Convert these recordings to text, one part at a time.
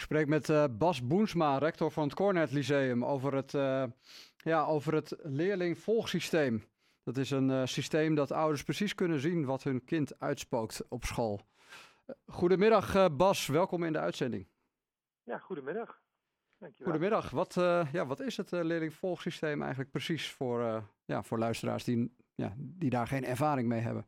Ik spreek met uh, Bas Boensma, rector van het Cornet Lyceum, over het, uh, ja, over het leerlingvolgsysteem. Dat is een uh, systeem dat ouders precies kunnen zien wat hun kind uitspookt op school. goedemiddag Bas, welkom in de uitzending. Ja, goedemiddag. Dankjewel. Goedemiddag. Wat, ja, wat is het leerlingvolgsysteem eigenlijk precies voor, ja, voor luisteraars die, ja, die daar geen ervaring mee hebben?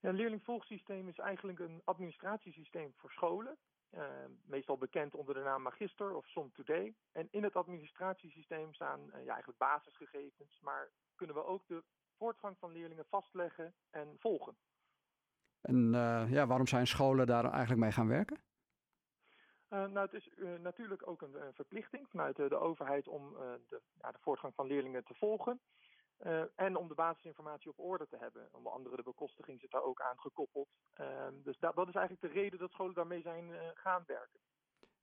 Ja, een leerlingvolgsysteem is eigenlijk een administratiesysteem voor scholen. Uh, meestal bekend onder de naam Magister of Som Today. En in het administratiesysteem staan uh, ja, eigenlijk basisgegevens, maar kunnen we ook de voortgang van leerlingen vastleggen en volgen. En uh, ja, waarom zijn scholen daar eigenlijk mee gaan werken? nou, het is natuurlijk ook een, een verplichting vanuit de overheid om de, ja, de voortgang van leerlingen te volgen. Uh, en om de basisinformatie op orde te hebben. Onder andere de bekostiging zit daar ook aan gekoppeld. Uh, dus dat, dat, is eigenlijk de reden dat scholen daarmee zijn uh, gaan werken.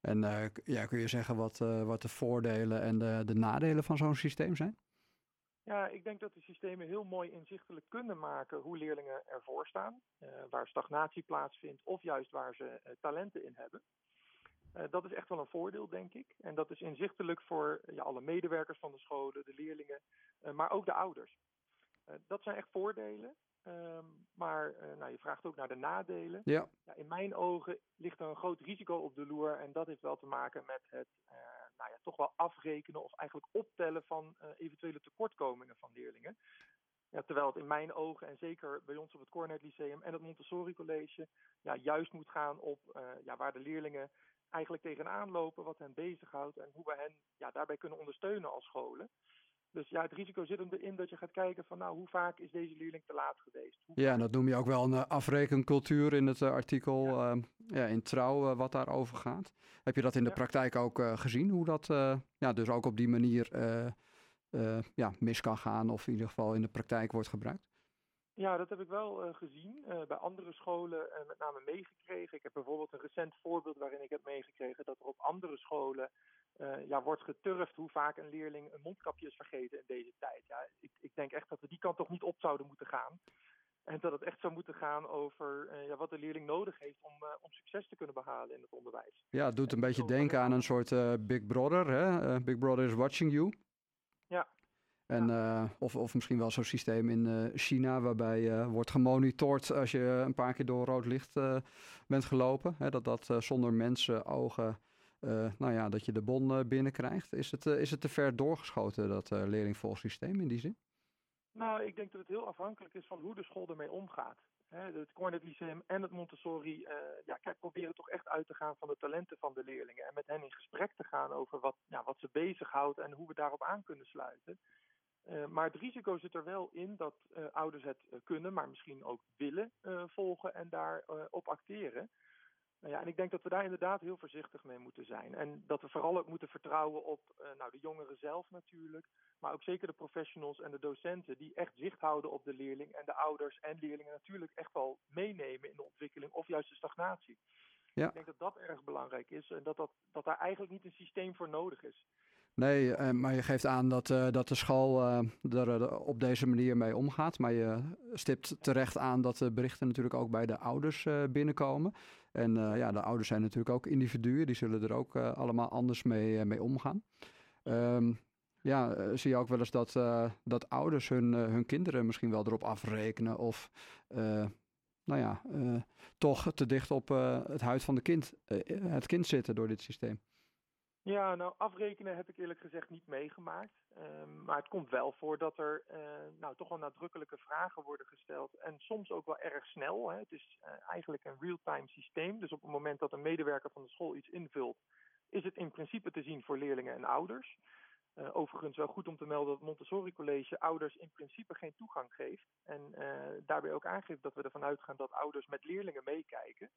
En uh, ja, kun je zeggen wat, wat de voordelen en de, de nadelen van zo'n systeem zijn? Ja, ik denk dat de systemen heel mooi inzichtelijk kunnen maken hoe leerlingen ervoor staan. waar stagnatie plaatsvindt of juist waar ze talenten in hebben. Uh, dat is echt wel een voordeel, denk ik. En dat is inzichtelijk voor ja, alle medewerkers van de scholen, de leerlingen, uh, maar ook de ouders. Dat zijn echt voordelen. Ehm, maar nou, je vraagt ook naar de nadelen. Ja. ja. in mijn ogen ligt er een groot risico op de loer. En dat heeft wel te maken met het nou ja, toch wel afrekenen of eigenlijk optellen van eventuele tekortkomingen van leerlingen. Ja, terwijl het in mijn ogen en zeker bij ons op het Cornet Lyceum en het Montessori College ja, juist moet gaan op ja, waar de leerlingen eigenlijk tegenaan lopen, wat hen bezighoudt en hoe we hen ja, daarbij kunnen ondersteunen als scholen. Dus ja, het risico zit erin dat je gaat kijken van nou, hoe vaak is deze leerling te laat geweest? Hoe ja, dat noem je ook wel een uh, afrekencultuur in het uh, artikel ja. Uh, ja. in Trouw wat daarover gaat. Heb je dat in de ja. praktijk ook gezien, hoe dat ja, dus ook op die manier ja, mis kan gaan of in ieder geval in de praktijk wordt gebruikt? Ja, dat heb ik wel uh, gezien. Uh, bij andere scholen uh, met name meegekregen. Ik heb bijvoorbeeld een recent voorbeeld waarin ik heb meegekregen dat er op andere scholen ja, wordt geturfd hoe vaak een leerling een mondkapje is vergeten in deze tijd. Ja, ik, ik denk echt dat we die kant toch niet op zouden moeten gaan. En dat het echt zou moeten gaan over ja, wat de leerling nodig heeft om, om succes te kunnen behalen in het onderwijs. Ja, het doet een beetje denken aan een soort Big Brother. Hè? Big Brother is watching you. Ja, en, uh, of, of misschien wel zo'n systeem in uh, China, waarbij uh, wordt gemonitord als je een paar keer door rood licht bent gelopen. Hè, dat dat zonder mensen, ogen, nou ja, dat je de bon binnenkrijgt. Is het, is het te ver doorgeschoten, dat leerlingvolgsysteem in die zin? Nou, ik denk dat het heel afhankelijk is van hoe de school ermee omgaat. Hè, het Cornet Lyceum en het Montessori ja, kijk, proberen toch echt uit te gaan van de talenten van de leerlingen. En met hen in gesprek te gaan over wat, ja, wat ze bezighoudt en hoe we daarop aan kunnen sluiten. Uh, maar het risico zit er wel in dat uh, ouders het uh, kunnen, maar misschien ook willen volgen en daarop op acteren. Nou ja, en ik denk dat we daar inderdaad heel voorzichtig mee moeten zijn. En dat we vooral ook moeten vertrouwen op nou, de jongeren zelf natuurlijk, maar ook zeker de professionals en de docenten die echt zicht houden op de leerling en de ouders en leerlingen natuurlijk echt wel meenemen in de ontwikkeling of juist de stagnatie. Ja. Ik denk dat dat erg belangrijk is en dat, dat, dat daar eigenlijk niet een systeem voor nodig is. Nee, uh, maar je geeft aan dat, uh, dat de school uh, er op deze manier mee omgaat. Maar je stipt terecht aan dat de berichten natuurlijk ook bij de ouders binnenkomen. En ja, de ouders zijn natuurlijk ook individuen. Die zullen er ook allemaal anders mee, mee omgaan. Um, ja, zie je ook wel eens dat, dat ouders hun, hun kinderen misschien wel erop afrekenen. Of nou ja, toch te dicht op het huid van de kind, het kind zitten door dit systeem. Ja, nou afrekenen heb ik eerlijk gezegd niet meegemaakt. Um, maar het komt wel voor dat er uh, nou, toch wel nadrukkelijke vragen worden gesteld. En soms ook wel erg snel. Hè. Het is uh, eigenlijk een real-time systeem. Dus op het moment dat een medewerker van de school iets invult, is het in principe te zien voor leerlingen en ouders. Uh, overigens wel goed om te melden dat Montessori College ouders in principe geen toegang geeft. En daarbij ook aangeeft dat we ervan uitgaan dat ouders met leerlingen meekijken.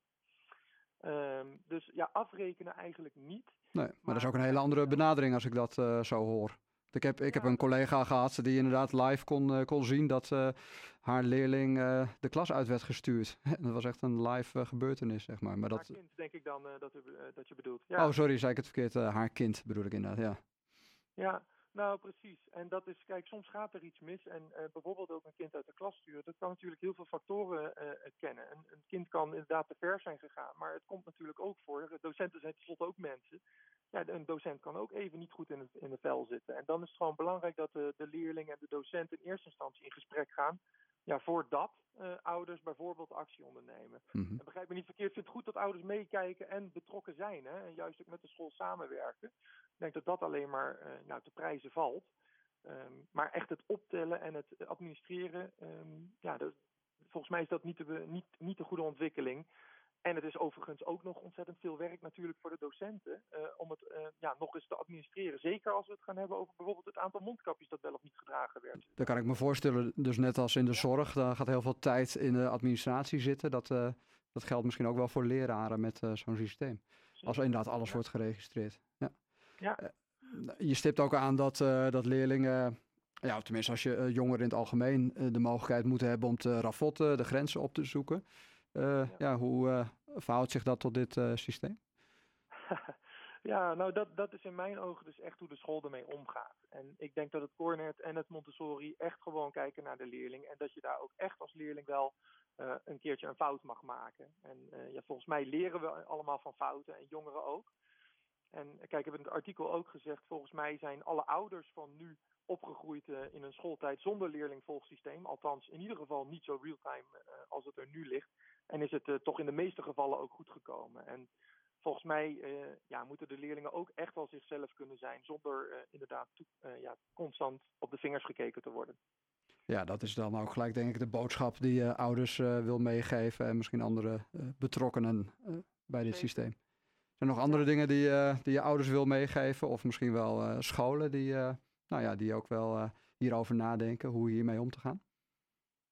Um, dus ja, afrekenen eigenlijk niet. Nee, maar, maar dat is ook een hele andere benadering als ik dat uh, zo hoor. Ik heb, ik ja. heb een collega gehad die inderdaad live kon, uh, kon zien dat uh, haar leerling de klas uit werd gestuurd. dat was echt een live gebeurtenis, zeg maar. maar haar dat... kind, denk ik dan dat, u, dat je bedoelt. Ja. Oh, sorry, zei ik het verkeerd. haar kind bedoel ik inderdaad, ja. Ja, Nou, precies. En dat is, kijk, soms gaat er iets mis. En uh, bijvoorbeeld ook een kind uit de klas sturen. Dat kan natuurlijk heel veel factoren uh, kennen. Een, een, kind kan inderdaad te ver zijn gegaan. Maar het komt natuurlijk ook voor. Docenten zijn tenslotte ook mensen. Ja, een docent kan ook even niet goed in het, in de vel zitten. En dan is het gewoon belangrijk dat de, de leerling en de docent in eerste instantie in gesprek gaan. Ja, voordat uh, ouders bijvoorbeeld actie ondernemen. Mm -hmm. En begrijp me niet verkeerd, ik vind het goed dat ouders meekijken en betrokken zijn. Hè? En juist ook met de school samenwerken. Ik denk dat dat alleen maar uh, nou, te prijzen valt. Um, maar echt het optellen en het administreren, um, ja, dat, volgens mij is dat niet de, niet, niet de goede ontwikkeling. En het is overigens ook nog ontzettend veel werk natuurlijk voor de docenten uh, om het uh, ja, nog eens te administreren. Zeker als we het gaan hebben over bijvoorbeeld het aantal mondkapjes dat wel of niet gedragen werd. Dat kan ik me voorstellen. Dus net als in de zorg, daar gaat heel veel tijd in de administratie zitten. Dat, uh, dat geldt misschien ook wel voor leraren met zo'n systeem. Als inderdaad alles ja. wordt geregistreerd. Ja. ja. je stipt ook aan dat, dat leerlingen ja, tenminste als je jongeren in het algemeen de mogelijkheid moeten hebben om te ravotten, de grenzen op te zoeken. Uh, ja. ja. hoe uh, verhoudt zich dat tot dit uh, systeem? ja, nou dat, dat is in mijn ogen dus echt hoe de school ermee omgaat. En ik denk dat het Cornet en het Montessori echt gewoon kijken naar de leerling. En dat je daar ook echt als leerling wel een keertje een fout mag maken. En ja, volgens mij leren we allemaal van fouten en jongeren ook. En kijk, ik heb in het artikel ook gezegd, volgens mij zijn alle ouders van nu opgegroeid uh, in een schooltijd zonder leerlingvolgsysteem. Althans, in ieder geval niet zo real-time als het er nu ligt. En is het uh, toch in de meeste gevallen ook goed gekomen. En volgens mij ja, moeten de leerlingen ook echt wel zichzelf kunnen zijn, zonder inderdaad ja, constant op de vingers gekeken te worden. Ja, dat is dan ook gelijk denk ik de boodschap die je ouders wil meegeven en misschien andere betrokkenen bij dit systeem. Zijn er nog andere dingen die, die je ouders wil meegeven of misschien wel scholen die nou ja, die ook wel uh, hierover nadenken, hoe hiermee om te gaan?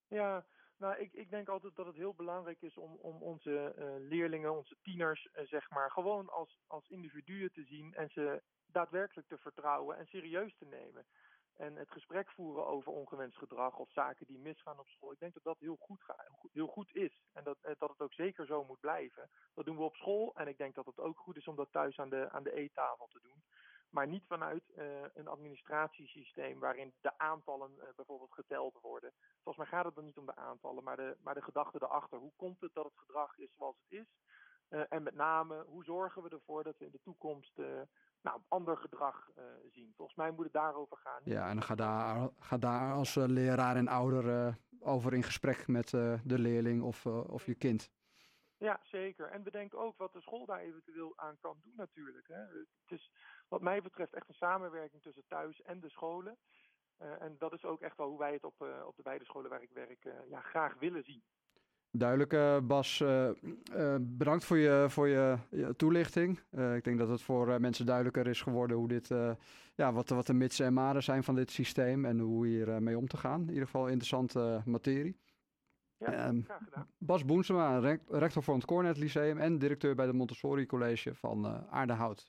Ja, nou, ik, ik denk altijd dat het heel belangrijk is om, om onze uh, leerlingen, onze tieners, uh, zeg maar, gewoon als, als individuen te zien en ze daadwerkelijk te vertrouwen en serieus te nemen. En het gesprek voeren over ongewenst gedrag of zaken die misgaan op school. Ik denk dat dat heel goed, heel goed is. En dat, dat het ook zeker zo moet blijven. Dat doen we op school. En ik denk dat het ook goed is om dat thuis aan de, aan de eettafel te doen maar niet vanuit uh, een administratiesysteem waarin de aantallen uh, bijvoorbeeld geteld worden. Volgens mij gaat het dan niet om de aantallen, maar de, maar de gedachte erachter. Hoe komt het dat het gedrag is zoals het is? Uh, en met name, hoe zorgen we ervoor dat we in de toekomst nou, ander gedrag zien? Volgens mij moet het daarover gaan. Ja, en ga daar, ga daar als leraar en ouder over in gesprek met de leerling of, of je kind. Ja, zeker. En bedenk ook wat de school daar eventueel aan kan doen natuurlijk. Hè. Het is wat mij betreft echt een samenwerking tussen thuis en de scholen. Uh, en dat is ook echt wel hoe wij het op, uh, op de beide scholen waar ik werk uh, ja, graag willen zien. Duidelijk, Bas. bedankt voor je, voor je, toelichting. ik denk dat het voor mensen duidelijker is geworden hoe dit, ja, wat, wat de mitsen en maren zijn van dit systeem en hoe hier mee om te gaan. In ieder geval interessante materie. Ja, um, graag gedaan. Bas Boensema, rector voor het Cornet Lyceum en directeur bij het Montessori College van Aardehout.